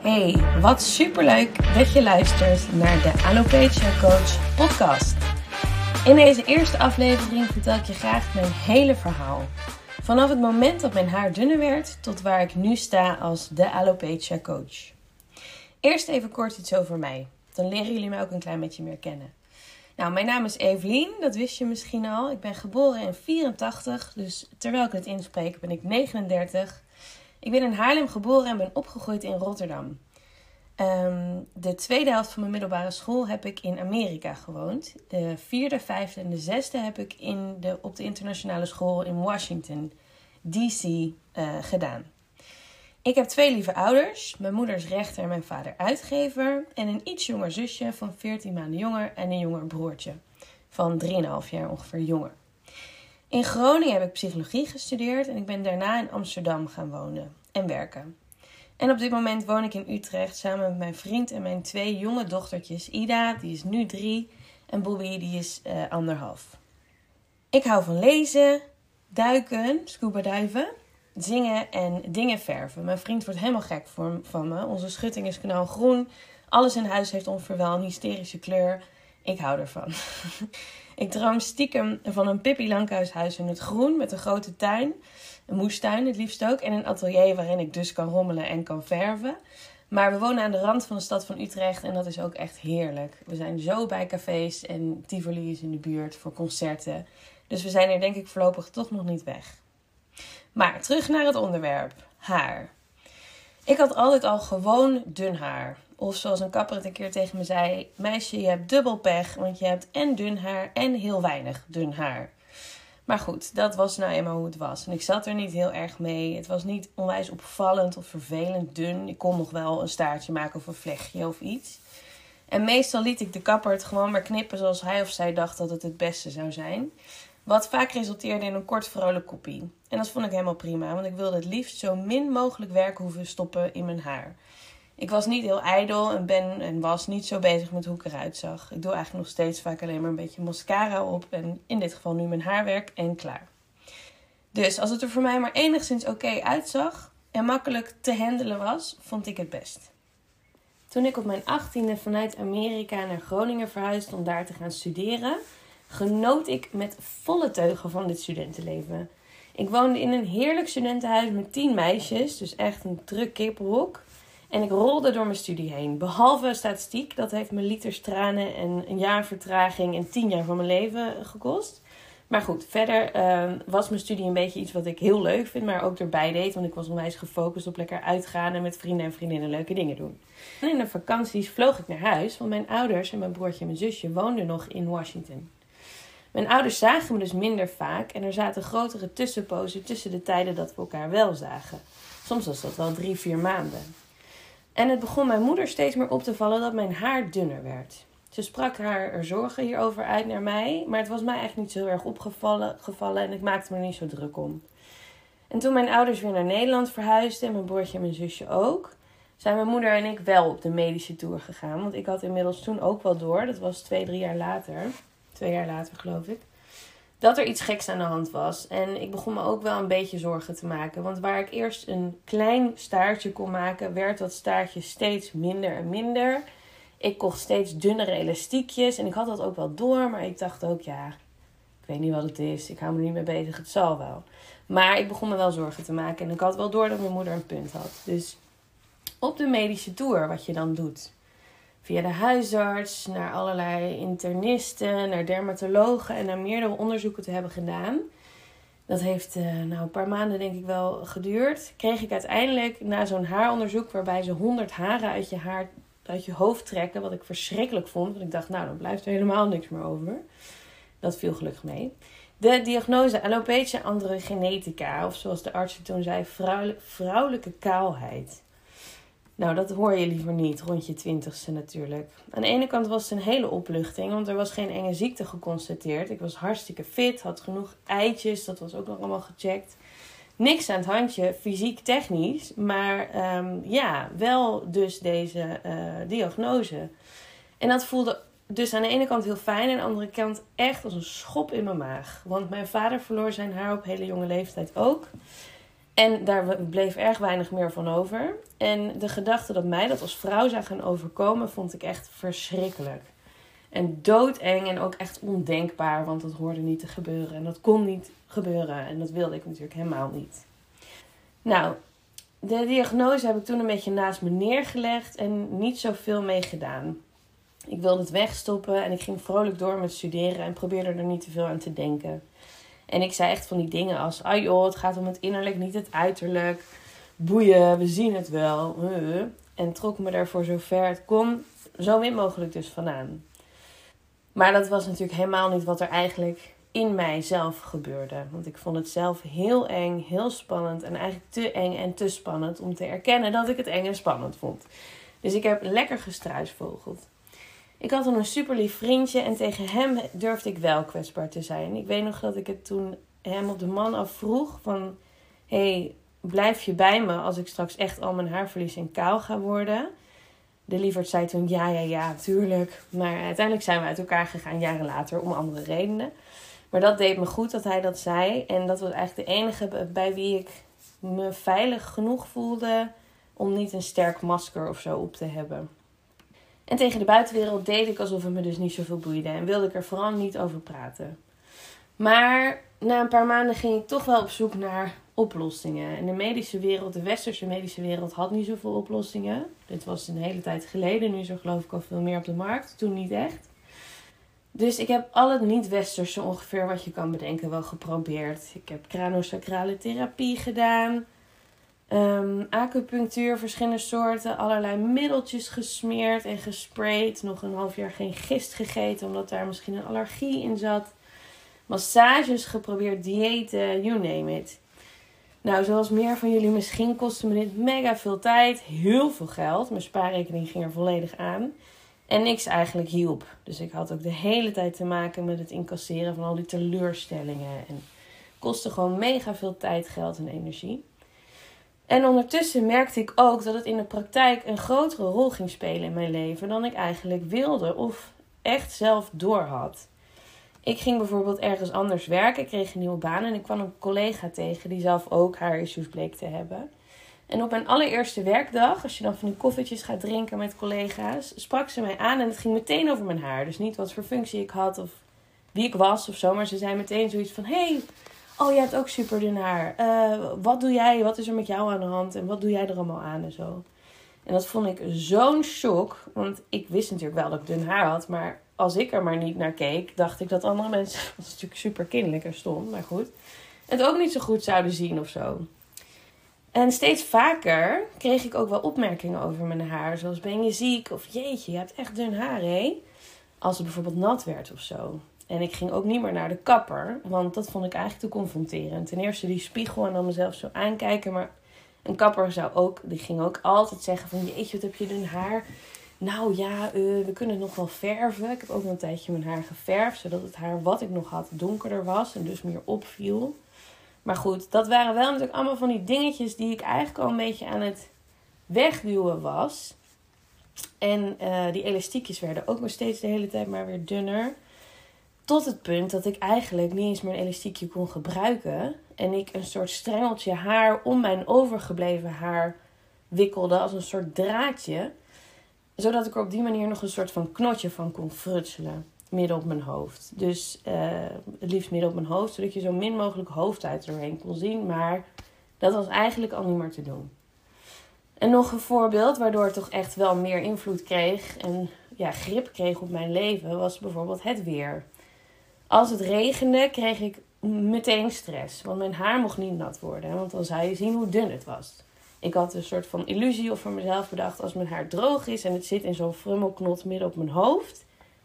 Hey, wat superleuk dat je luistert naar de Alopecia Coach podcast. In deze eerste aflevering vertel ik je graag mijn hele verhaal. Vanaf het moment dat mijn haar dunner werd tot waar ik nu sta als de Alopecia Coach. Eerst even kort iets over mij. Dan leren jullie mij ook een klein beetje meer kennen. Nou, mijn naam is Evelien, dat wist je misschien al. Ik ben geboren in 84, dus terwijl ik het inspreek ben ik 39. Ik ben in Haarlem geboren en ben opgegroeid in Rotterdam. Ehm, de tweede helft van mijn middelbare school heb ik in Amerika gewoond. De vierde, vijfde en de zesde heb ik in de, op de internationale school in Washington, D.C. Uh, gedaan. Ik heb twee lieve ouders. Mijn moeder is rechter en mijn vader uitgever. En een iets jonger zusje van 14 maanden jonger en een jonger broertje van 3,5 jaar ongeveer jonger. In Groningen heb ik psychologie gestudeerd en ik ben daarna in Amsterdam gaan wonen en werken. En op dit moment woon ik in Utrecht samen met mijn vriend en mijn twee jonge dochtertjes. Ida, die is nu drie, en Bobby, die is uh, anderhalf. Ik hou van lezen, duiken, scuba duiven, zingen en dingen verven. Mijn vriend wordt helemaal gek van me. Onze schutting is knalgroen. Alles in huis heeft onverwel een hysterische kleur. Ik hou ervan. ik droom stiekem van een Pippi Lankhuishuis in het groen met een grote tuin. Een moestuin het liefst ook. En een atelier waarin ik dus kan rommelen en kan verven. Maar we wonen aan de rand van de stad van Utrecht en dat is ook echt heerlijk. We zijn zo bij cafés en Tivoli is in de buurt voor concerten. Dus we zijn er denk ik voorlopig toch nog niet weg. Maar terug naar het onderwerp: haar. Ik had altijd al gewoon dun haar. Of zoals een kapper het een keer tegen me zei: Meisje, je hebt dubbel pech, want je hebt en dun haar en heel weinig dun haar. Maar goed, dat was nou eenmaal hoe het was. En ik zat er niet heel erg mee. Het was niet onwijs opvallend of vervelend dun. Ik kon nog wel een staartje maken of een vlechtje of iets. En meestal liet ik de kapper het gewoon maar knippen zoals hij of zij dacht dat het het beste zou zijn. Wat vaak resulteerde in een kort vrolijk kopie. En dat vond ik helemaal prima, want ik wilde het liefst zo min mogelijk werk hoeven stoppen in mijn haar. Ik was niet heel ijdel en ben en was niet zo bezig met hoe ik eruit zag. Ik doe eigenlijk nog steeds vaak alleen maar een beetje mascara op en in dit geval nu mijn haarwerk en klaar. Dus als het er voor mij maar enigszins oké uitzag en makkelijk te handelen was, vond ik het best. Toen ik op mijn achttiende vanuit Amerika naar Groningen verhuisde om daar te gaan studeren, genoot ik met volle teugen van dit studentenleven. Ik woonde in een heerlijk studentenhuis met tien meisjes, dus echt een druk kippenhok. En ik rolde door mijn studie heen. Behalve statistiek, dat heeft me liters tranen en een jaar vertraging en tien jaar van mijn leven gekost. Maar goed, verder uh, was mijn studie een beetje iets wat ik heel leuk vind, maar ook erbij deed. Want ik was onwijs gefocust op lekker uitgaan en met vrienden en vriendinnen leuke dingen doen. En in de vakanties vloog ik naar huis, want mijn ouders en mijn broertje en mijn zusje woonden nog in Washington. Mijn ouders zagen me dus minder vaak en er zaten grotere tussenpozen tussen de tijden dat we elkaar wel zagen. Soms was dat wel drie, vier maanden. En het begon mijn moeder steeds meer op te vallen dat mijn haar dunner werd. Ze sprak haar zorgen hierover uit naar mij, maar het was mij eigenlijk niet zo erg opgevallen gevallen en ik maakte me er niet zo druk om. En toen mijn ouders weer naar Nederland verhuisden en mijn broertje en mijn zusje ook, zijn mijn moeder en ik wel op de medische tour gegaan. Want ik had inmiddels toen ook wel door, dat was twee, drie jaar later, twee jaar later geloof ik, dat er iets geks aan de hand was. En ik begon me ook wel een beetje zorgen te maken. Want waar ik eerst een klein staartje kon maken, werd dat staartje steeds minder en minder. Ik kocht steeds dunnere elastiekjes en ik had dat ook wel door, maar ik dacht ook, ja, ik weet niet wat het is. Ik hou me niet mee bezig, het zal wel. Maar ik begon me wel zorgen te maken en ik had wel door dat mijn moeder een punt had. Dus op de medische tour, wat je dan doet via de huisarts, naar allerlei internisten, naar dermatologen en naar meerdere onderzoeken te hebben gedaan. Dat heeft uh, nou, een paar maanden denk ik wel geduurd. Kreeg ik uiteindelijk na zo'n haaronderzoek waarbij ze 100 haren uit je, haar, uit je hoofd trekken. Wat ik verschrikkelijk vond. Want ik dacht, nou dan blijft er helemaal niks meer over. Dat viel gelukkig mee. De diagnose alopecia androgenetica, of zoals de arts toen zei, vrouwelijke kaalheid. Nou, dat hoor je liever niet, rond je twintigste natuurlijk. Aan de ene kant was het een hele opluchting, want er was geen enge ziekte geconstateerd. Ik was hartstikke fit, had genoeg eitjes, dat was ook nog allemaal gecheckt. Niks aan het handje, fysiek, technisch, maar ehm, ja, wel dus deze uh, diagnose. En dat voelde dus aan de ene kant heel fijn en aan de andere kant echt als een schop in mijn maag. Want mijn vader verloor zijn haar op hele jonge leeftijd ook. En daar bleef erg weinig meer van over. En de gedachte dat mij dat als vrouw zou gaan overkomen, vond ik echt verschrikkelijk. En doodeng en ook echt ondenkbaar, want dat hoorde niet te gebeuren. En dat kon niet gebeuren. En dat wilde ik natuurlijk helemaal niet. Nou, de diagnose heb ik toen een beetje naast me neergelegd en niet zoveel mee gedaan. Ik wilde het wegstoppen en ik ging vrolijk door met studeren en probeerde er niet te veel aan te denken. En ik zei echt van die dingen als: ah joh, het gaat om het innerlijk, niet het uiterlijk. Boeien, we zien het wel. En trok me er voor zover het kon zo min mogelijk dus vandaan. Maar dat was natuurlijk helemaal niet wat er eigenlijk in mijzelf gebeurde. Want ik vond het zelf heel eng, heel spannend en eigenlijk te eng en te spannend om te erkennen dat ik het eng en spannend vond. Dus ik heb lekker gestruisvogeld. Ik had dan een super lief vriendje en tegen hem durfde ik wel kwetsbaar te zijn. Ik weet nog dat ik het toen hem op de man afvroeg van... hey, blijf je bij me als ik straks echt al mijn haar verlies en kaal ga worden? De lieverd zei toen ja, ja, ja, tuurlijk. Maar uiteindelijk zijn we uit elkaar gegaan jaren later om andere redenen. Maar dat deed me goed dat hij dat zei. En dat was eigenlijk de enige bij wie ik me veilig genoeg voelde om niet een sterk masker of zo op te hebben. En tegen de buitenwereld deed ik alsof het me dus niet zoveel boeide en wilde ik er vooral niet over praten. Maar na een paar maanden ging ik toch wel op zoek naar oplossingen. En de medische wereld, de westerse medische wereld, had niet zoveel oplossingen. Dit was een hele tijd geleden. Nu is er geloof ik al veel meer op de markt. Toen niet echt. Dus ik heb al het niet-westerse ongeveer wat je kan bedenken wel geprobeerd. Ik heb kranosacrale therapie gedaan. Um, acupunctuur, verschillende soorten, allerlei middeltjes gesmeerd en gesprayed. Nog een half jaar geen gist gegeten, omdat daar misschien een allergie in zat. Massages geprobeerd, diëten, you name it. Nou, zoals meer van jullie misschien kostte me dit mega veel tijd, heel veel geld. Mijn spaarrekening ging er volledig aan. En niks eigenlijk hielp. Dus ik had ook de hele tijd te maken met het incasseren van al die teleurstellingen. En kostte gewoon mega veel tijd, geld en energie. En ondertussen merkte ik ook dat het in de praktijk een grotere rol ging spelen in mijn leven dan ik eigenlijk wilde of echt zelf doorhad. Ik ging bijvoorbeeld ergens anders werken, ik kreeg een nieuwe baan en ik kwam een collega tegen die zelf ook haar issues bleek te hebben. En op mijn allereerste werkdag, als je dan van die koffietjes gaat drinken met collega's, sprak ze mij aan en het ging meteen over mijn haar. Dus niet wat voor functie ik had of wie ik was of zo, maar ze zei meteen zoiets van: Hey, Oh, jij hebt ook super dun haar. Uh, wat doe jij? Wat is er met jou aan de hand? En wat doe jij er allemaal aan en zo? En dat vond ik zo'n shock. Want ik wist natuurlijk wel dat ik dun haar had. Maar als ik er maar niet naar keek, dacht ik dat andere mensen. Dat is natuurlijk super kinderlijk en stom, maar goed. Het ook niet zo goed zouden zien of zo. En steeds vaker kreeg ik ook wel opmerkingen over mijn haar. Zoals ben je ziek? Of jeetje, je hebt echt dun haar, hé? Als het bijvoorbeeld nat werd of zo. En ik ging ook niet meer naar de kapper, want dat vond ik eigenlijk te confronterend. Ten eerste die spiegel en dan mezelf zo aankijken. Maar een kapper zou ook, die ging ook altijd zeggen van jeetje, wat heb je dun haar. Nou ja, uh, we kunnen het nog wel verven. Ik heb ook nog een tijdje mijn haar geverfd, zodat het haar wat ik nog had donkerder was en dus meer opviel. Maar goed, dat waren wel natuurlijk allemaal van die dingetjes die ik eigenlijk al een beetje aan het wegduwen was. En uh, die elastiekjes werden ook maar steeds de hele tijd maar weer dunner. Tot het punt dat ik eigenlijk niet eens meer een elastiekje kon gebruiken. En ik een soort strengeltje haar om mijn overgebleven haar wikkelde als een soort draadje. Zodat ik er op die manier nog een soort van knotje van kon frutselen. Midden op mijn hoofd. Dus uh, het liefst midden op mijn hoofd. Zodat je zo min mogelijk hoofdhuid doorheen kon zien. Maar dat was eigenlijk al niet meer te doen. En nog een voorbeeld waardoor het toch echt wel meer invloed kreeg. En ja, grip kreeg op mijn leven. Was bijvoorbeeld het weer. Als het regende, kreeg ik meteen stress. Want mijn haar mocht niet nat worden. Want dan zou je zien hoe dun het was. Ik had een soort van illusie of voor mezelf bedacht: als mijn haar droog is en het zit in zo'n frummelknot midden op mijn hoofd,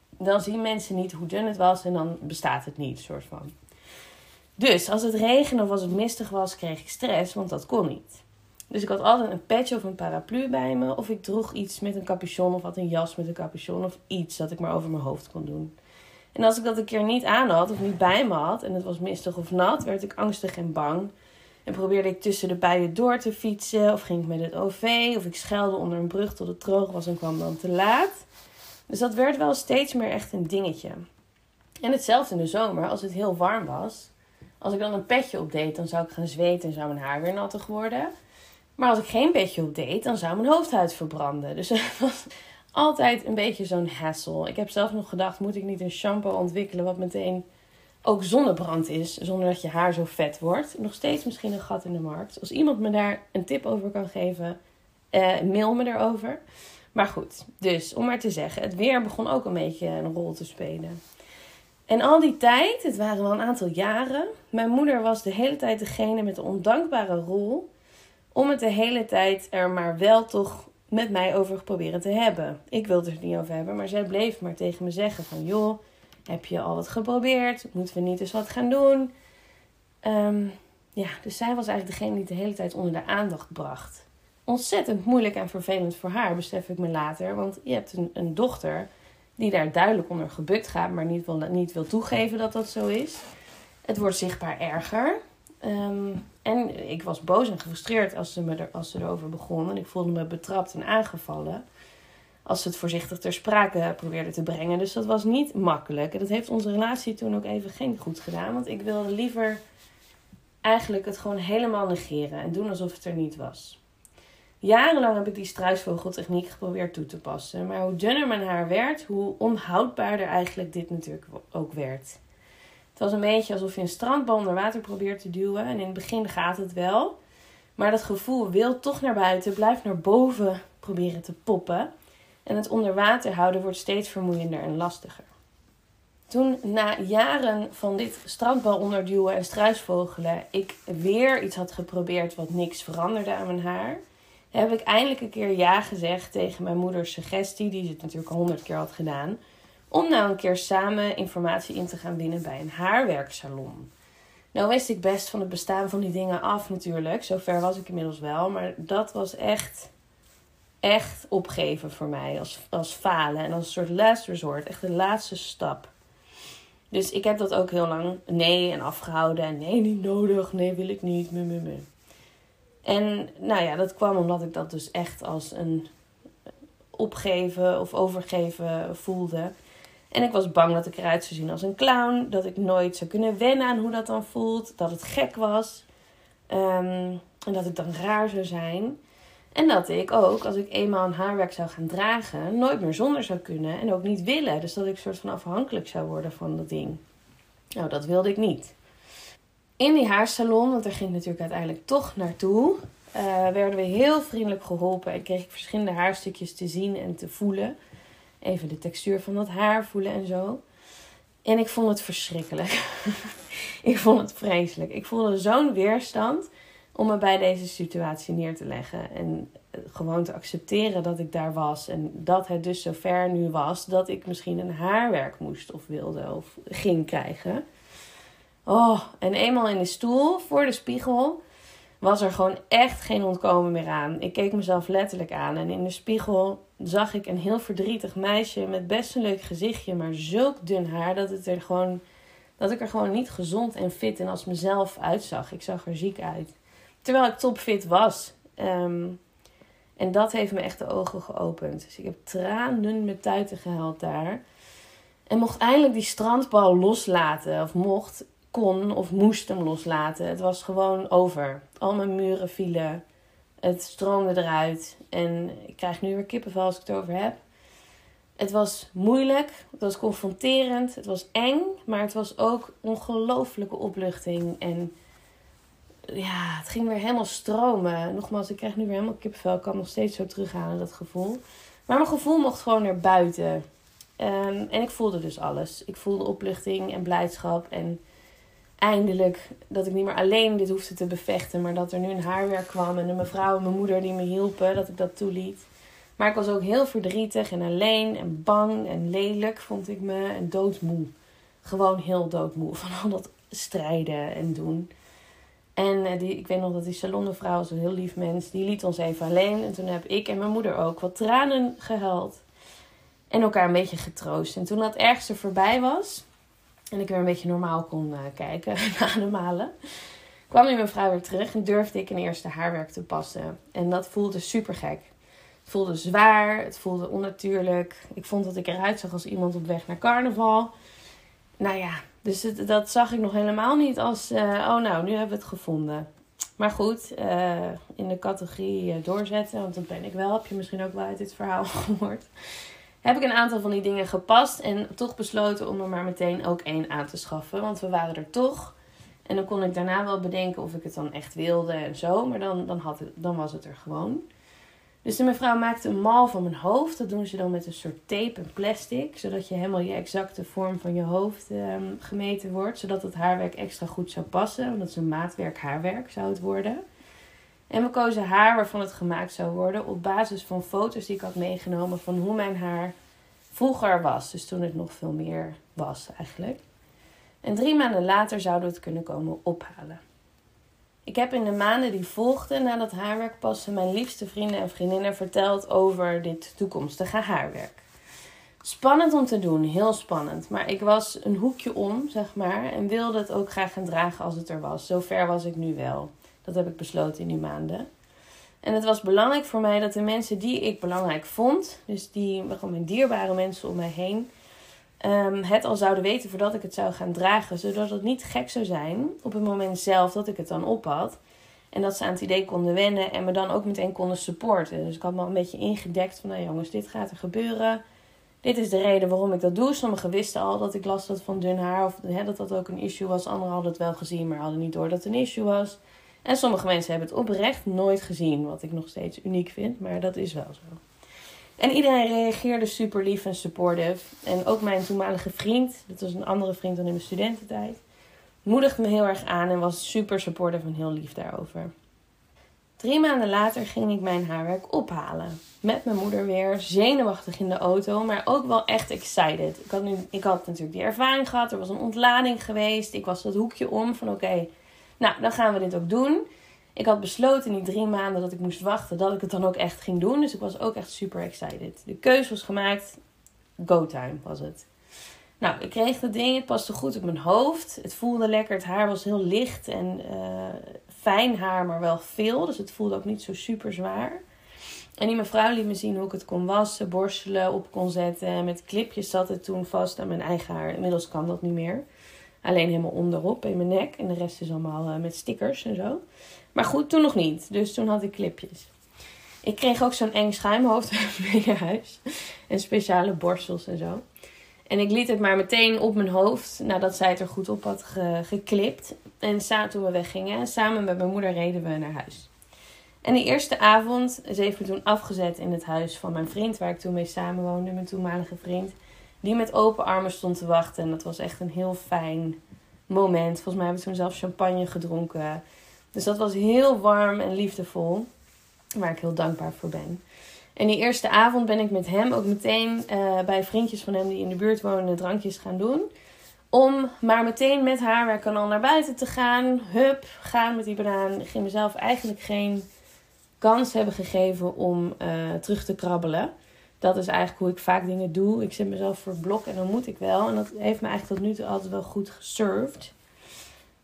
dan zien mensen niet hoe dun het was en dan bestaat het niet, soort van. Dus als het regende of als het mistig was, kreeg ik stress, want dat kon niet. Dus ik had altijd een petje of een paraplu bij me, of ik droeg iets met een capuchon of had een jas met een capuchon of iets dat ik maar over mijn hoofd kon doen. En als ik dat een keer niet aan had of niet bij me had en het was mistig of nat, werd ik angstig en bang. En probeerde ik tussen de bijen door te fietsen of ging ik met het OV of ik schelde onder een brug tot het droog was en kwam dan te laat. Dus dat werd wel steeds meer echt een dingetje. En hetzelfde in de zomer, als het heel warm was. Als ik dan een petje op deed, dan zou ik gaan zweten en zou mijn haar weer nattig worden. Maar als ik geen petje op deed, dan zou mijn hoofdhuid verbranden. Dus het was altijd een beetje zo'n hassle. Ik heb zelf nog gedacht, moet ik niet een shampoo ontwikkelen wat meteen ook zonnebrand is, zonder dat je haar zo vet wordt. Nog steeds misschien een gat in de markt. Als iemand me daar een tip over kan geven, eh, mail me erover. Maar goed, dus om maar te zeggen, het weer begon ook een beetje een rol te spelen. En al die tijd, het waren wel een aantal jaren, mijn moeder was de hele tijd degene met de ondankbare rol om het de hele tijd er maar wel toch met mij over proberen te hebben. Ik wilde het er niet over hebben, maar zij bleef maar tegen me zeggen van joh, heb je al wat geprobeerd? Moeten we niet eens wat gaan doen? Ehm, ja, dus zij was eigenlijk degene die de hele tijd onder de aandacht bracht. Ontzettend moeilijk en vervelend voor haar, besef ik me later. Want je hebt een, een dochter die daar duidelijk onder gebukt gaat, maar niet wil, niet wil toegeven dat dat zo is. Het wordt zichtbaar erger. Ehm, en ik was boos en gefrustreerd als ze, me er, als ze erover begon. En ik voelde me betrapt en aangevallen. Als ze het voorzichtig ter sprake probeerde te brengen. Dus dat was niet makkelijk. En dat heeft onze relatie toen ook even geen goed gedaan. Want ik wilde liever eigenlijk het gewoon helemaal negeren. En doen alsof het er niet was. Jarenlang heb ik die struisvogeltechniek geprobeerd toe te passen. Maar hoe dunner mijn haar werd, hoe onhoudbaarder eigenlijk dit natuurlijk ook werd. Het was een beetje alsof je een strandbal onder water probeert te duwen. En in het begin gaat het wel. Maar dat gevoel wil toch naar buiten, blijft naar boven proberen te poppen. En het onder water houden wordt steeds vermoeiender en lastiger. Toen na jaren van dit strandbal onderduwen en struisvogelen ik weer iets had geprobeerd wat niks veranderde aan mijn haar, heb ik eindelijk een keer ja gezegd tegen mijn moeders suggestie, die ze het natuurlijk al honderd keer had gedaan, om nou een keer samen informatie in te gaan winnen bij een haarwerksalon. Nou wist ik best van het bestaan van die dingen af natuurlijk, zover was ik inmiddels wel, maar dat was echt, echt opgeven voor mij, als, als falen en als een soort last resort, echt de laatste stap. Dus ik heb dat ook heel lang nee en afgehouden en nee, niet nodig, nee, wil ik niet. En nou ja, dat kwam omdat ik dat dus echt als een opgeven of overgeven voelde. En ik was bang dat ik eruit zou zien als een clown. Dat ik nooit zou kunnen wennen aan hoe dat dan voelt. Dat het gek was. Ehm, en dat ik dan raar zou zijn. En dat ik ook, als ik eenmaal een haarwerk zou gaan dragen, nooit meer zonder zou kunnen. En ook niet willen. Dus dat ik soort van afhankelijk zou worden van dat ding. Nou, dat wilde ik niet. In die haarsalon, want daar ging ik natuurlijk uiteindelijk toch naartoe, uh, werden we heel vriendelijk geholpen. En kreeg ik verschillende haarstukjes te zien en te voelen. Even de textuur van dat haar voelen en zo. En ik vond het verschrikkelijk. ik vond het vreselijk. Ik voelde zo'n weerstand om me bij deze situatie neer te leggen. En eh, gewoon te accepteren dat ik daar was. En dat het dus zover nu was dat ik misschien een haarwerk moest of wilde of ging krijgen. Oh, en eenmaal in de stoel voor de spiegel was er gewoon echt geen ontkomen meer aan. Ik keek mezelf letterlijk aan en in de spiegel zag ik een heel verdrietig meisje met best een leuk gezichtje, maar zulk dun haar dat, het er gewoon, dat ik er gewoon niet gezond en fit en als mezelf uitzag. Ik zag er ziek uit. Terwijl ik topfit was. Ehm, en dat heeft me echt de ogen geopend. Dus ik heb tranen met tuiten gehaald daar. En mocht eindelijk die strandbal loslaten. Of mocht kon of moest hem loslaten. Het was gewoon over. Al mijn muren vielen. Het stroomde eruit. En ik krijg nu weer kippenvel als ik het over heb. Het was moeilijk. Het was confronterend. Het was eng. Maar het was ook ongelofelijke opluchting. En ja, het ging weer helemaal stromen. Nogmaals, ik krijg nu weer helemaal kippenvel. Ik kan nog steeds zo terughalen, dat gevoel. Maar mijn gevoel mocht gewoon naar buiten. Um, en ik voelde dus alles. Ik voelde opluchting en blijdschap. En eindelijk dat ik niet meer alleen dit hoefde te bevechten, maar dat er nu een haarwerk kwam en een mevrouw en mijn moeder die me hielpen, dat ik dat toeliet. Maar ik was ook heel verdrietig en alleen en bang en lelijk vond ik me en doodmoe. Gewoon heel doodmoe van al dat strijden en doen. En eh, die, ik weet nog dat die salonmevrouw, zo'n heel lief mens, die liet ons even alleen. En toen heb ik en mijn moeder ook wat tranen gehuild. En elkaar een beetje getroost. En toen dat ergste voorbij was, en ik weer een beetje normaal kon uh, kijken en ademhalen. Kwam die mevrouw weer terug en durfde ik een eerste haarwerk te passen. En dat voelde super gek. Het voelde zwaar, het voelde onnatuurlijk. Ik vond dat ik eruit zag als iemand op weg naar carnaval. Nou ja, Dus dat zag ik nog helemaal niet als, uh, oh nou, nu hebben we het gevonden. Maar goed, uh, in de categorie doorzetten, want dat ben ik wel, heb je misschien ook wel uit dit verhaal gehoord. Heb ik een aantal van die dingen gepast en toch besloten om er maar meteen ook één aan te schaffen. Want we waren er toch. En dan kon ik daarna wel bedenken of ik het dan echt wilde en zo. Maar dan, dan, had het, dan was het er gewoon. Dus de mevrouw maakte een mal van mijn hoofd. Dat doen ze dan met een soort tape en plastic. Zodat je helemaal je exacte vorm van je hoofd um, gemeten wordt. Zodat het haarwerk extra goed zou passen. Want dat is een maatwerk haarwerk zou het worden. En we kozen haar waarvan het gemaakt zou worden. Op basis van foto's die ik had meegenomen van hoe mijn haar vroeger was. Dus toen het nog veel meer was eigenlijk. En drie maanden later zouden we het kunnen komen ophalen. Ik heb in de maanden die volgden na dat haarwerk passen mijn liefste vrienden en vriendinnen verteld over dit toekomstige haarwerk. Spannend om te doen, heel spannend. Maar ik was een hoekje om, zeg maar, en wilde het ook graag gaan dragen als het er was. Zover was ik nu wel. Dat heb ik besloten in die maanden. En het was belangrijk voor mij dat de mensen die ik belangrijk vond, dus die gewoon mijn dierbare mensen om mij heen, um, het al zouden weten voordat ik het zou gaan dragen. Zodat het niet gek zou zijn op het moment zelf dat ik het dan op had. En dat ze aan het idee konden wennen en me dan ook meteen konden supporten. Dus ik had me al een beetje ingedekt van, nou jongens, dit gaat er gebeuren. Dit is de reden waarom ik dat doe. Sommigen wisten al dat ik last had van dun haar of hè, dat dat ook een issue was. Anderen hadden het wel gezien, maar hadden niet door dat het een issue was. En sommige mensen hebben het oprecht nooit gezien, wat ik nog steeds uniek vind, maar dat is wel zo. En iedereen reageerde super lief en supportive. En ook mijn toenmalige vriend, dat was een andere vriend dan in mijn studententijd, moedigde me heel erg aan en was super supportive en heel lief daarover. Drie maanden later ging ik mijn haarwerk ophalen. Met mijn moeder weer, zenuwachtig in de auto, maar ook wel echt excited. Ik had, nu, ik had natuurlijk die ervaring gehad, er was een ontlading geweest. Ik was dat hoekje om van oké, nou dan gaan we dit ook doen ik had besloten in die drie maanden dat ik moest wachten, dat ik het dan ook echt ging doen. Dus ik was ook echt super excited. De keuze was gemaakt. Go time was het. Nou, ik kreeg dat ding. Het paste goed op mijn hoofd. Het voelde lekker. Het haar was heel licht en uh, fijn haar, maar wel veel. Dus het voelde ook niet zo super zwaar. En die mevrouw liet me zien hoe ik het kon wassen, borstelen, op kon zetten. En met clipjes zat het toen vast aan mijn eigen haar. Inmiddels kan dat niet meer. Alleen helemaal onderop in mijn nek. En de rest is allemaal uh, met stickers en zo. Maar goed, toen nog niet. Dus toen had ik clipjes. Ik kreeg ook zo'n eng schuimhoofd mee naar huis. En speciale borstels en zo. En ik liet het maar meteen op mijn hoofd nadat zij het er goed op had geklipt. En toen we weggingen, samen met mijn moeder reden we naar huis. En die eerste avond, ze heeft me toen afgezet in het huis van mijn vriend, waar ik toen mee samenwoonde, mijn toenmalige vriend. Die met open armen stond te wachten. En dat was echt een heel fijn moment. Volgens mij hebben we toen zelf champagne gedronken. Dus dat was heel warm en liefdevol. Waar ik heel dankbaar voor ben. En die eerste avond ben ik met hem ook meteen uh, bij vriendjes van hem die in de buurt wonen drankjes gaan doen. Om maar meteen met haar weer al naar buiten te gaan. Hup, gaan met die banaan. Ik ging mezelf eigenlijk geen kans hebben gegeven om uh, terug te krabbelen. Dat is eigenlijk hoe ik vaak dingen doe. Ik zet mezelf voor het blok en dan moet ik wel. En dat heeft me eigenlijk tot nu toe altijd wel goed geserved.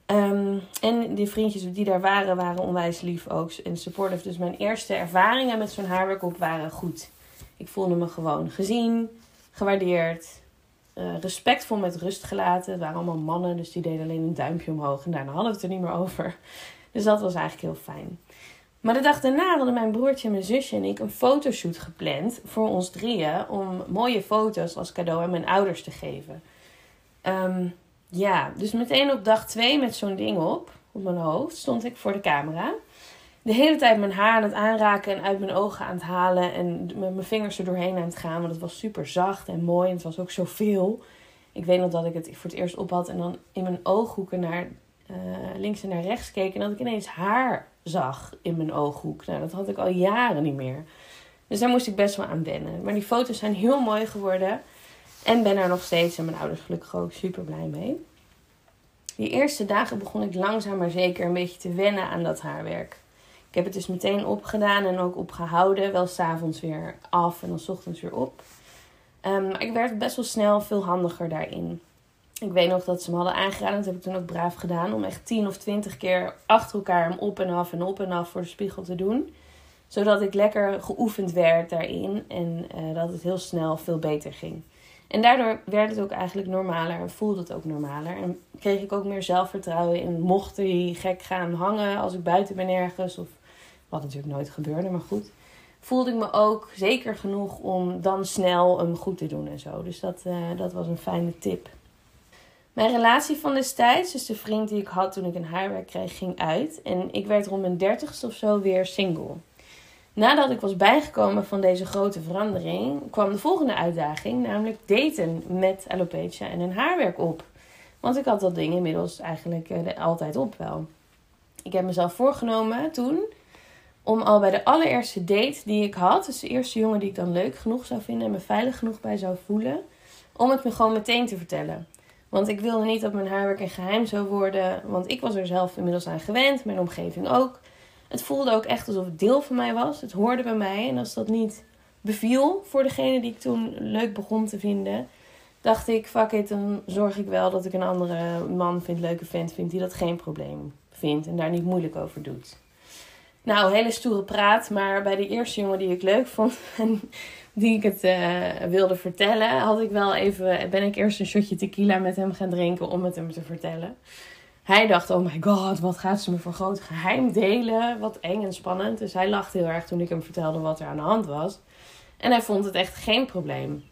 Ehm, en die vriendjes die daar waren, waren onwijs lief ook en supportive. Dus mijn eerste ervaringen met zo'n haarwerk op waren goed. Ik voelde me gewoon gezien, gewaardeerd, uh, respectvol met rust gelaten. Het waren allemaal mannen, dus die deden alleen een duimpje omhoog. En daarna hadden we het er niet meer over. Dus dat was eigenlijk heel fijn. Maar de dag daarna hadden mijn broertje, mijn zusje en ik een fotoshoot gepland voor ons drieën. Om mooie foto's als cadeau aan mijn ouders te geven. Um, ja, dus meteen op dag twee met zo'n ding op, op mijn hoofd, stond ik voor de camera. De hele tijd mijn haar aan het aanraken en uit mijn ogen aan het halen. En met mijn vingers er doorheen aan het gaan. Want het was super zacht en mooi. En het was ook zoveel. Ik weet nog dat ik het voor het eerst op had. En dan in mijn ooghoeken naar uh, links en naar rechts keek. En dat ik ineens haar zag in mijn ooghoek. Nou, dat had ik al jaren niet meer. Dus daar moest ik best wel aan wennen. Maar die foto's zijn heel mooi geworden. En ben er nog steeds en mijn ouders gelukkig ook super blij mee. Die eerste dagen begon ik langzaam maar zeker een beetje te wennen aan dat haarwerk. Ik heb het dus meteen opgedaan en ook opgehouden. Wel s'avonds weer af en dan s ochtends weer op. Um, maar ik werd best wel snel veel handiger daarin. Ik weet nog dat ze me hadden aangeraden, dat heb ik toen ook braaf gedaan, om echt 10 of 20 keer achter elkaar hem op en af en op en af voor de spiegel te doen. Zodat ik lekker geoefend werd daarin en uh, dat het heel snel veel beter ging. En daardoor werd het ook eigenlijk normaler en voelde het ook normaler. En kreeg ik ook meer zelfvertrouwen in mocht hij gek gaan hangen als ik buiten ben ergens. Of wat natuurlijk nooit gebeurde, maar goed. Voelde ik me ook zeker genoeg om dan snel hem goed te doen en zo. Dus dat, uh, dat was een fijne tip. Mijn relatie van destijds, dus de vriend die ik had toen ik een haarwerk kreeg, ging uit. En ik werd rond mijn dertigste of zo weer single. Nadat ik was bijgekomen van deze grote verandering, kwam de volgende uitdaging, namelijk daten met alopecia en een haarwerk op. Want ik had dat ding inmiddels eigenlijk uh, altijd op wel. Ik heb mezelf voorgenomen toen om al bij de allereerste date die ik had, dus de eerste jongen die ik dan leuk genoeg zou vinden en me veilig genoeg bij zou voelen, om het me gewoon meteen te vertellen. Want ik wilde niet dat mijn haarwerk een geheim zou worden, want ik was er zelf inmiddels aan gewend, mijn omgeving ook. Het voelde ook echt alsof het deel van mij was. Het hoorde bij mij. En als dat niet beviel voor degene die ik toen leuk begon te vinden, dacht ik: fuck it, dan zorg ik wel dat ik een andere man vind, leuke vent vind, die dat geen probleem vindt en daar niet moeilijk over doet. Nou, hele stoere praat, maar bij de eerste jongen die ik leuk vond en die ik het uh, wilde vertellen, had ik wel even, ben ik eerst een shotje tequila met hem gaan drinken om het hem te vertellen. Hij dacht, oh my god, wat gaat ze me voor groot geheim delen? Wat eng en spannend. Dus hij lachte heel erg toen ik hem vertelde wat er aan de hand was. En hij vond het echt geen probleem.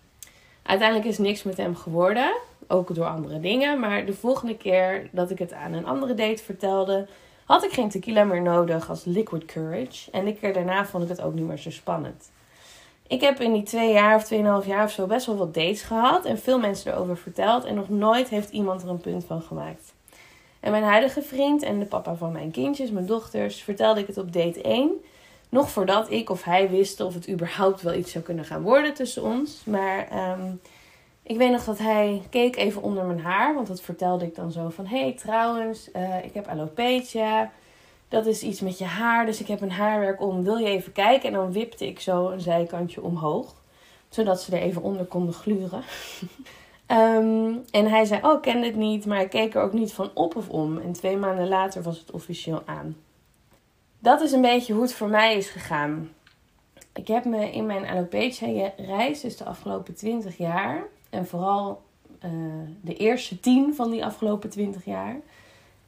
Uiteindelijk is niks met hem geworden. Ook door andere dingen. Maar de volgende keer dat ik het aan een andere date vertelde, had ik geen tequila meer nodig als liquid courage. En de keer daarna vond ik het ook niet meer zo spannend. Ik heb in die twee jaar of tweeënhalf jaar of zo best wel wat dates gehad. En veel mensen erover verteld. En nog nooit heeft iemand er een punt van gemaakt. En mijn huidige vriend en de papa van mijn kindjes, mijn dochters, vertelde ik het op date 1. Nog voordat ik of hij wisten of het überhaupt wel iets zou kunnen gaan worden tussen ons. Maar um, ik weet nog dat hij keek even onder mijn haar. Want dat vertelde ik dan zo van... Hey, trouwens, uh, ik heb alopecia. Dat is iets met je haar. Dus ik heb een haarwerk om. Wil je even kijken? En dan wipte ik zo een zijkantje omhoog. Zodat ze er even onder konden gluren. Um, en hij zei, oh, ik ken dit niet, maar ik keek er ook niet van op of om. En twee maanden later was het officieel aan. Dat is een beetje hoe het voor mij is gegaan. Ik heb me in mijn alopecia-reis, dus de afgelopen 20 jaar, en vooral uh, de eerste tien van die afgelopen 20 jaar,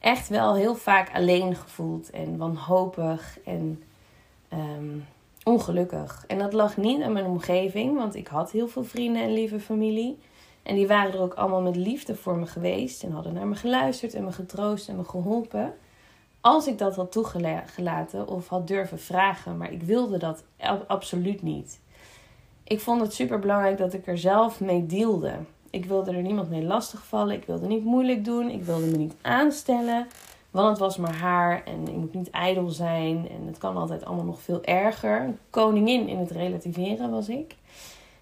echt wel heel vaak alleen gevoeld en wanhopig en um, ongelukkig. En dat lag niet aan mijn omgeving, want ik had heel veel vrienden en lieve familie. En die waren er ook allemaal met liefde voor me geweest. En hadden naar me geluisterd en me getroost en me geholpen. Als ik dat had toegelaten of had durven vragen. Maar ik wilde dat absoluut niet. Ik vond het super belangrijk dat ik er zelf mee dealde. Ik wilde er niemand mee lastigvallen. Ik wilde niet moeilijk doen. Ik wilde me niet aanstellen. Want het was maar haar en ik moet niet ijdel zijn. En het kan altijd allemaal nog veel erger. Koningin in het relativeren was ik.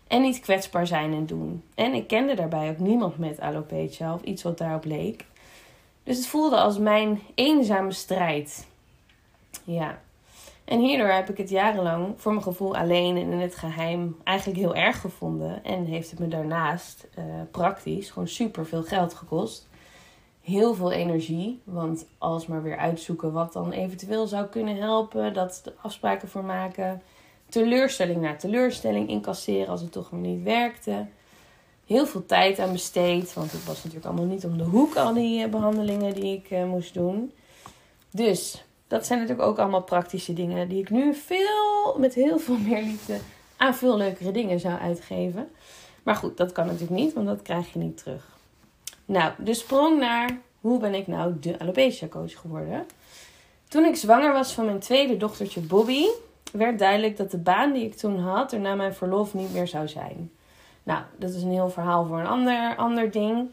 En niet kwetsbaar zijn en doen. En ik kende daarbij ook niemand met alopecia of iets wat daarop leek. Dus het voelde als mijn eenzame strijd. Ja. En hierdoor heb ik het jarenlang voor mijn gevoel alleen en in het geheim eigenlijk heel erg gevonden. En heeft het me daarnaast uh, praktisch gewoon super veel geld gekost. Heel veel energie, want alles maar weer uitzoeken wat dan eventueel zou kunnen helpen. Dat de afspraken voor maken teleurstelling na teleurstelling incasseren als het toch maar niet werkte. Heel veel tijd aan besteed, want het was natuurlijk allemaal niet om de hoek, al die eh, behandelingen die ik uh, moest doen. Dus dat zijn natuurlijk ook allemaal praktische dingen die ik nu veel, met heel veel meer liefde aan veel leukere dingen zou uitgeven. Maar goed, dat kan natuurlijk niet, want dat krijg je niet terug. Nou, de sprong naar hoe ben ik nou de alopecia coach geworden? Toen ik zwanger was van mijn tweede dochtertje Bobby, werd duidelijk dat de baan die ik toen had er na mijn verlof niet meer zou zijn. Nou, dat is een heel verhaal voor een ander, ander ding.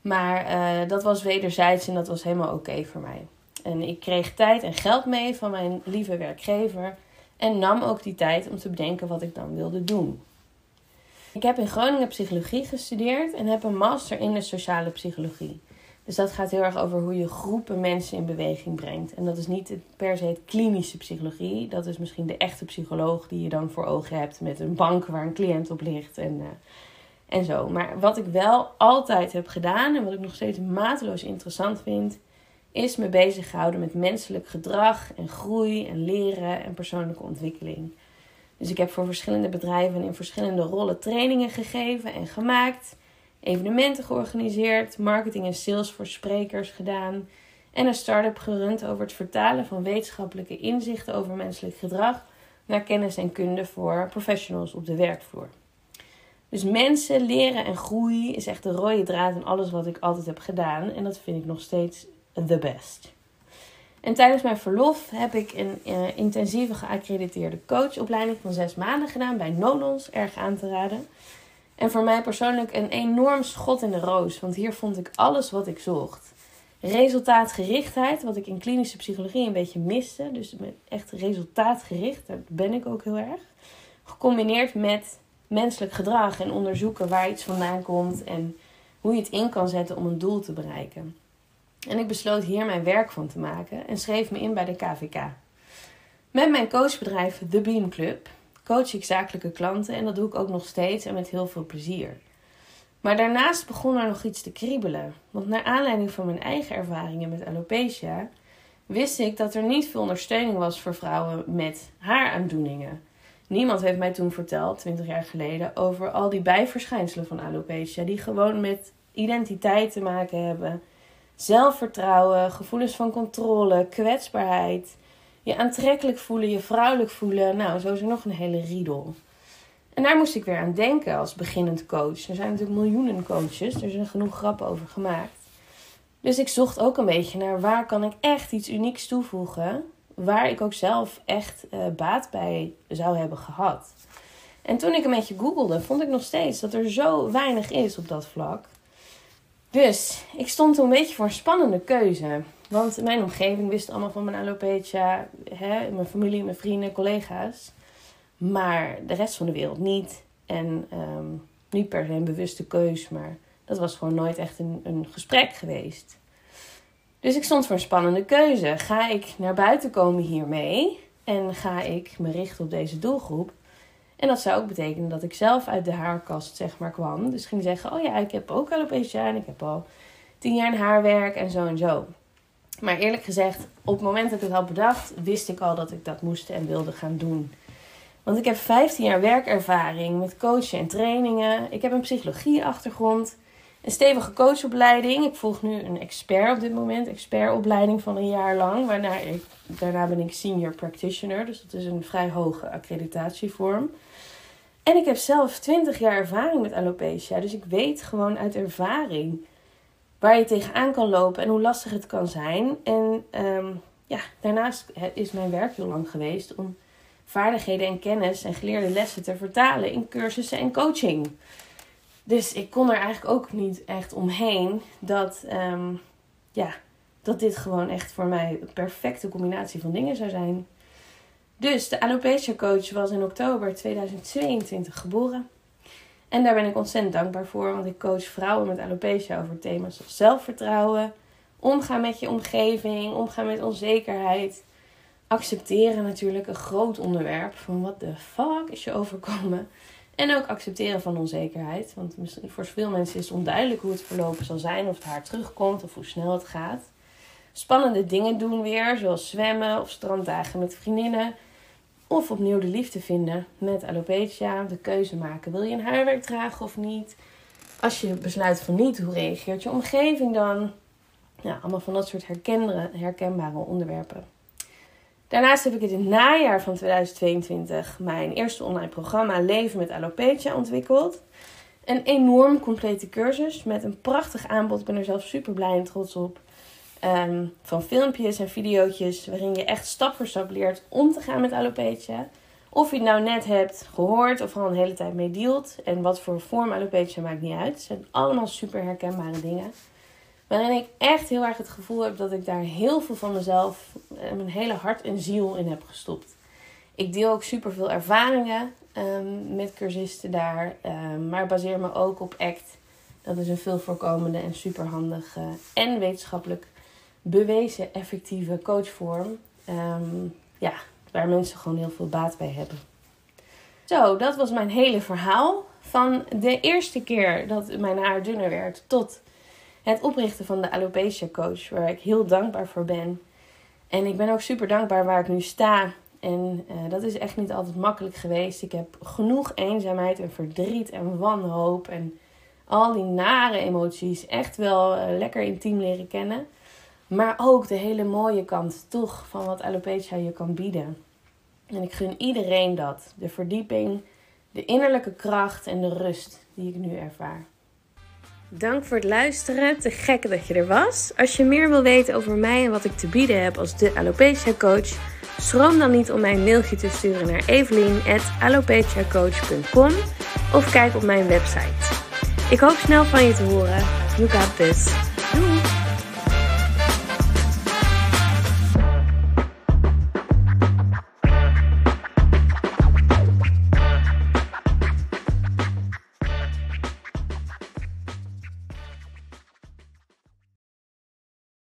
Maar uh, dat was wederzijds en dat was helemaal oké voor mij. En ik kreeg tijd en geld mee van mijn lieve werkgever. En nam ook die tijd om te bedenken wat ik dan wilde doen. Ik heb in Groningen psychologie gestudeerd en heb een master in de sociale psychologie. Dus dat gaat heel erg over hoe je groepen mensen in beweging brengt. En dat is niet per se het klinische psychologie. Dat is misschien de echte psycholoog die je dan voor ogen hebt met een bank waar een cliënt op ligt en, uh, en zo. Maar wat ik wel altijd heb gedaan en wat ik nog steeds mateloos interessant vind, is me bezig gehouden met menselijk gedrag en groei en leren en persoonlijke ontwikkeling. Dus ik heb voor verschillende bedrijven in verschillende rollen trainingen gegeven en gemaakt, evenementen georganiseerd, marketing en sales voor sprekers gedaan en een start-up gerund over het vertalen van wetenschappelijke inzichten over menselijk gedrag naar kennis en kunde voor professionals op de werkvloer. Dus mensen leren en groei is echt de rode draad in alles wat ik altijd heb gedaan. En dat vind ik nog steeds the best. En tijdens mijn verlof heb ik een uh, intensieve geaccrediteerde coachopleiding van zes maanden gedaan bij Nonons, erg aan te raden. En voor mij persoonlijk een enorm schot in de roos, want hier vond ik alles wat ik zocht. Resultaatgerichtheid, wat ik in klinische psychologie een beetje miste. Dus echt resultaatgericht, daar ben ik ook heel erg. Gecombineerd met menselijk gedrag en onderzoeken waar iets vandaan komt en hoe je het in kan zetten om een doel te bereiken. En ik besloot hier mijn werk van te maken en schreef me in bij de KVK. Met mijn coachbedrijf The Beam Club coach ik zakelijke klanten en dat doe ik ook nog steeds en met heel veel plezier. Maar daarnaast begon er nog iets te kriebelen. Want naar aanleiding van mijn eigen ervaringen met alopecia wist ik dat er niet veel ondersteuning was voor vrouwen met haaraandoeningen. Niemand heeft mij toen verteld, 20 jaar geleden, over al die bijverschijnselen van alopecia, die gewoon met identiteit te maken hebben. Zelfvertrouwen, gevoelens van controle, kwetsbaarheid, je aantrekkelijk voelen, je vrouwelijk voelen. Nou, zo is er nog een hele riedel. En daar moest ik weer aan denken als beginnend coach. Er zijn natuurlijk miljoenen coaches, er zijn genoeg grappen over gemaakt. Dus ik zocht ook een beetje naar waar kan ik echt iets unieks toevoegen waar ik ook zelf echt uh, baat bij zou hebben gehad. En toen ik een beetje googelde, vond ik nog steeds dat er zo weinig is op dat vlak. Dus ik stond toen een beetje voor een spannende keuze. Want mijn omgeving wist allemaal van mijn alopecia. Hè, mijn familie, mijn vrienden, collega's. Maar de rest van de wereld niet. En um, niet per se een bewuste keus, maar dat was gewoon nooit echt een, een gesprek geweest. Dus ik stond voor een spannende keuze. Ga ik naar buiten komen hiermee en ga ik me richten op deze doelgroep? En dat zou ook betekenen dat ik zelf uit de haarkast zeg maar kwam. Dus ging zeggen, oh ja, ik heb ook alopecia en ik heb al tien jaar in haarwerk en zo en zo. Maar eerlijk gezegd, op het moment dat ik het had bedacht, wist ik al dat ik dat moest en wilde gaan doen. Want ik heb 15 jaar werkervaring met coachen en trainingen. Ik heb een psychologie-achtergrond een stevige coachopleiding. Ik volg nu een expert op dit moment, expertopleiding van een jaar lang. Waarna ik, daarna ben ik senior practitioner, dus dat is een vrij hoge accreditatievorm. En ik heb zelf 20 jaar ervaring met alopecia, dus ik weet gewoon uit ervaring waar je tegenaan kan lopen en hoe lastig het kan zijn. En ehm, ja, daarnaast is mijn werk heel lang geweest om vaardigheden en kennis en geleerde lessen te vertalen in cursussen en coaching. Dus ik kon er eigenlijk ook niet echt omheen dat, ehm, ja, dat dit gewoon echt voor mij een perfecte combinatie van dingen zou zijn. Dus de alopecia coach was in oktober 2022 geboren. En daar ben ik ontzettend dankbaar voor, want ik coach vrouwen met alopecia over thema's als zelfvertrouwen, omgaan met je omgeving, omgaan met onzekerheid, accepteren natuurlijk een groot onderwerp van wat de fuck is je overkomen. En ook accepteren van onzekerheid. Want voor veel mensen is het onduidelijk hoe het verlopen zal zijn. Of het haar terugkomt of hoe snel het gaat. Spannende dingen doen weer. Zoals zwemmen of stranddagen met vriendinnen. Of opnieuw de liefde vinden met alopecia. De keuze maken. Wil je een haarwerk dragen of niet? Als je besluit van niet, hoe reageert je omgeving dan? Ja, allemaal van dat soort herkenbare onderwerpen. Daarnaast heb ik in het najaar van 2022 mijn eerste online programma Leven met Alopecia ontwikkeld. Een enorm complete cursus met een prachtig aanbod. Ik ben er zelf super blij en trots op. Ehm, van filmpjes en video's waarin je echt stap voor stap leert om te gaan met alopecia. Of je het nou net hebt gehoord of al een hele tijd mee dealt. En wat voor vorm alopecia maakt niet uit. Het zijn allemaal super herkenbare dingen. Waarin ik echt heel erg het gevoel heb dat ik daar heel veel van mezelf mijn hele hart en ziel in heb gestopt. Ik deel ook super veel ervaringen um, met cursisten daar, um, maar baseer me ook op ACT. Dat is een veel voorkomende en superhandige en wetenschappelijk bewezen effectieve coachvorm. Um, ja, waar mensen gewoon heel veel baat bij hebben. Zo, dat was mijn hele verhaal. Van de eerste keer dat mijn haar dunner werd tot het oprichten van de Alopecia Coach, waar ik heel dankbaar voor ben. En ik ben ook super dankbaar waar ik nu sta En uh, dat is echt niet altijd makkelijk geweest. Ik heb genoeg eenzaamheid en verdriet en wanhoop en al die nare emoties echt wel uh, lekker intiem leren kennen. Maar ook de hele mooie kant toch van wat alopecia je kan bieden. En ik gun iedereen dat. De verdieping, de innerlijke kracht en de rust die ik nu ervaar. Dank voor het luisteren. Te gek dat je er was. Als je meer wil weten over mij en wat ik te bieden heb als de alopecia coach, schroom dan niet om mij een mailtje te sturen naar evelien@alopeciacoach.com of kijk op mijn website. Ik hoop snel van je te horen. You got this.